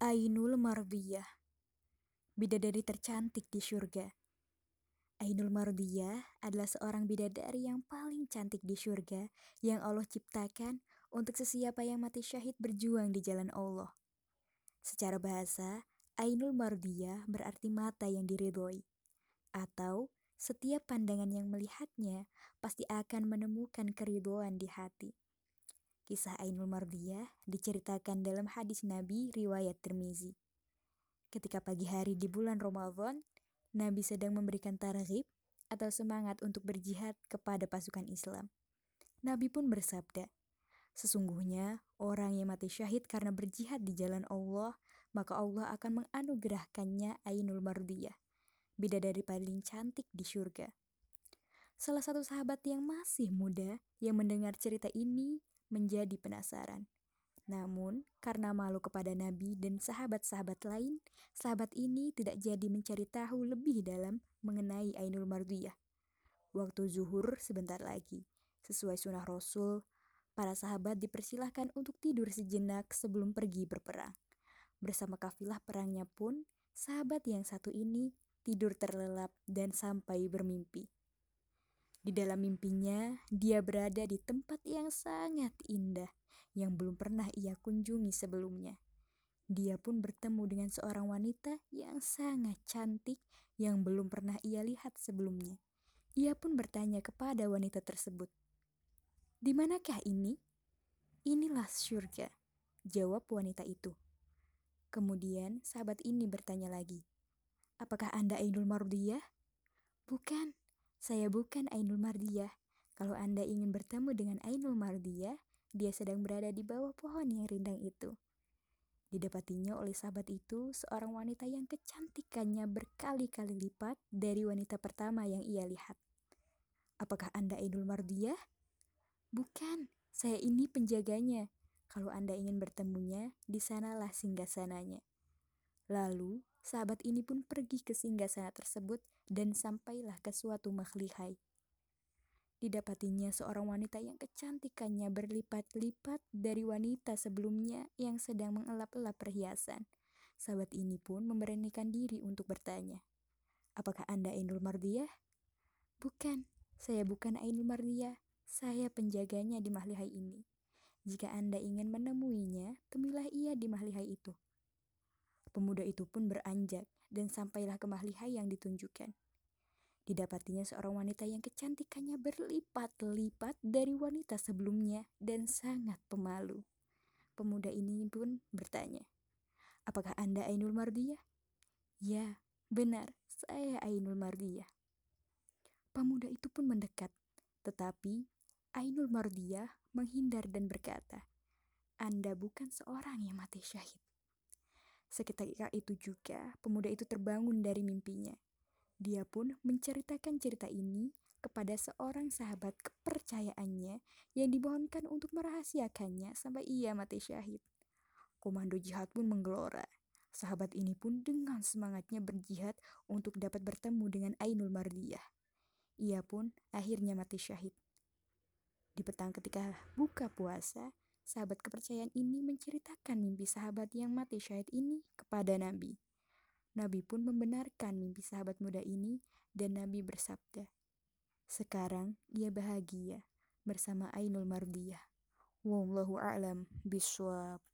Ainul Mardiyah, bidadari tercantik di surga. Ainul Mardiyah adalah seorang bidadari yang paling cantik di surga yang Allah ciptakan untuk sesiapa yang mati syahid berjuang di jalan Allah. Secara bahasa, Ainul Mardiyah berarti mata yang diridhoi, atau setiap pandangan yang melihatnya pasti akan menemukan keriduan di hati. Kisah Ainul Mardiyah diceritakan dalam hadis Nabi riwayat Tirmizi. Ketika pagi hari di bulan Ramadan, Nabi sedang memberikan targhib atau semangat untuk berjihad kepada pasukan Islam. Nabi pun bersabda, Sesungguhnya orang yang mati syahid karena berjihad di jalan Allah, maka Allah akan menganugerahkannya Ainul Mardiyah, bidadari paling cantik di surga. Salah satu sahabat yang masih muda yang mendengar cerita ini menjadi penasaran. Namun, karena malu kepada Nabi dan sahabat-sahabat lain, sahabat ini tidak jadi mencari tahu lebih dalam mengenai Ainul Mardiyah. Waktu zuhur sebentar lagi, sesuai sunnah Rasul, para sahabat dipersilahkan untuk tidur sejenak sebelum pergi berperang. Bersama kafilah perangnya pun, sahabat yang satu ini tidur terlelap dan sampai bermimpi. Di dalam mimpinya, dia berada di tempat yang sangat indah yang belum pernah ia kunjungi sebelumnya. Dia pun bertemu dengan seorang wanita yang sangat cantik yang belum pernah ia lihat sebelumnya. Ia pun bertanya kepada wanita tersebut, "Di manakah ini?" "Inilah surga," jawab wanita itu. Kemudian sahabat ini bertanya lagi, "Apakah Anda Ainul Mardiyah?" "Bukan," Saya bukan Ainul Mardiyah. Kalau Anda ingin bertemu dengan Ainul Mardiyah, dia sedang berada di bawah pohon yang rindang itu. Didapatinya oleh sahabat itu seorang wanita yang kecantikannya berkali-kali lipat dari wanita pertama yang ia lihat. Apakah Anda Ainul Mardiyah? Bukan, saya ini penjaganya. Kalau Anda ingin bertemunya, di sanalah singgasananya. Lalu, sahabat ini pun pergi ke singgasana tersebut dan sampailah ke suatu makhlihai. Didapatinya seorang wanita yang kecantikannya berlipat-lipat dari wanita sebelumnya yang sedang mengelap-elap perhiasan. Sahabat ini pun memberanikan diri untuk bertanya, Apakah Anda Ainul Mardiyah? Bukan, saya bukan Ainul Mardiyah. Saya penjaganya di mahlihai ini. Jika Anda ingin menemuinya, temuilah ia di mahlihai itu. Pemuda itu pun beranjak dan sampailah ke mahlihai yang ditunjukkan. Didapatinya seorang wanita yang kecantikannya berlipat-lipat dari wanita sebelumnya dan sangat pemalu. Pemuda ini pun bertanya, Apakah Anda Ainul Mardiyah? Ya, benar, saya Ainul Mardiyah. Pemuda itu pun mendekat, tetapi Ainul Mardiyah menghindar dan berkata, Anda bukan seorang yang mati syahid. Seketika itu juga, pemuda itu terbangun dari mimpinya. Dia pun menceritakan cerita ini kepada seorang sahabat kepercayaannya yang dimohonkan untuk merahasiakannya sampai ia mati syahid. Komando jihad pun menggelora. Sahabat ini pun dengan semangatnya berjihad untuk dapat bertemu dengan Ainul Mardiyah. Ia pun akhirnya mati syahid. Di petang ketika buka puasa, sahabat kepercayaan ini menceritakan mimpi sahabat yang mati syahid ini kepada Nabi. Nabi pun membenarkan mimpi sahabat muda ini dan Nabi bersabda, Sekarang ia bahagia bersama Ainul Mardiyah. Wallahu a'lam bishwab.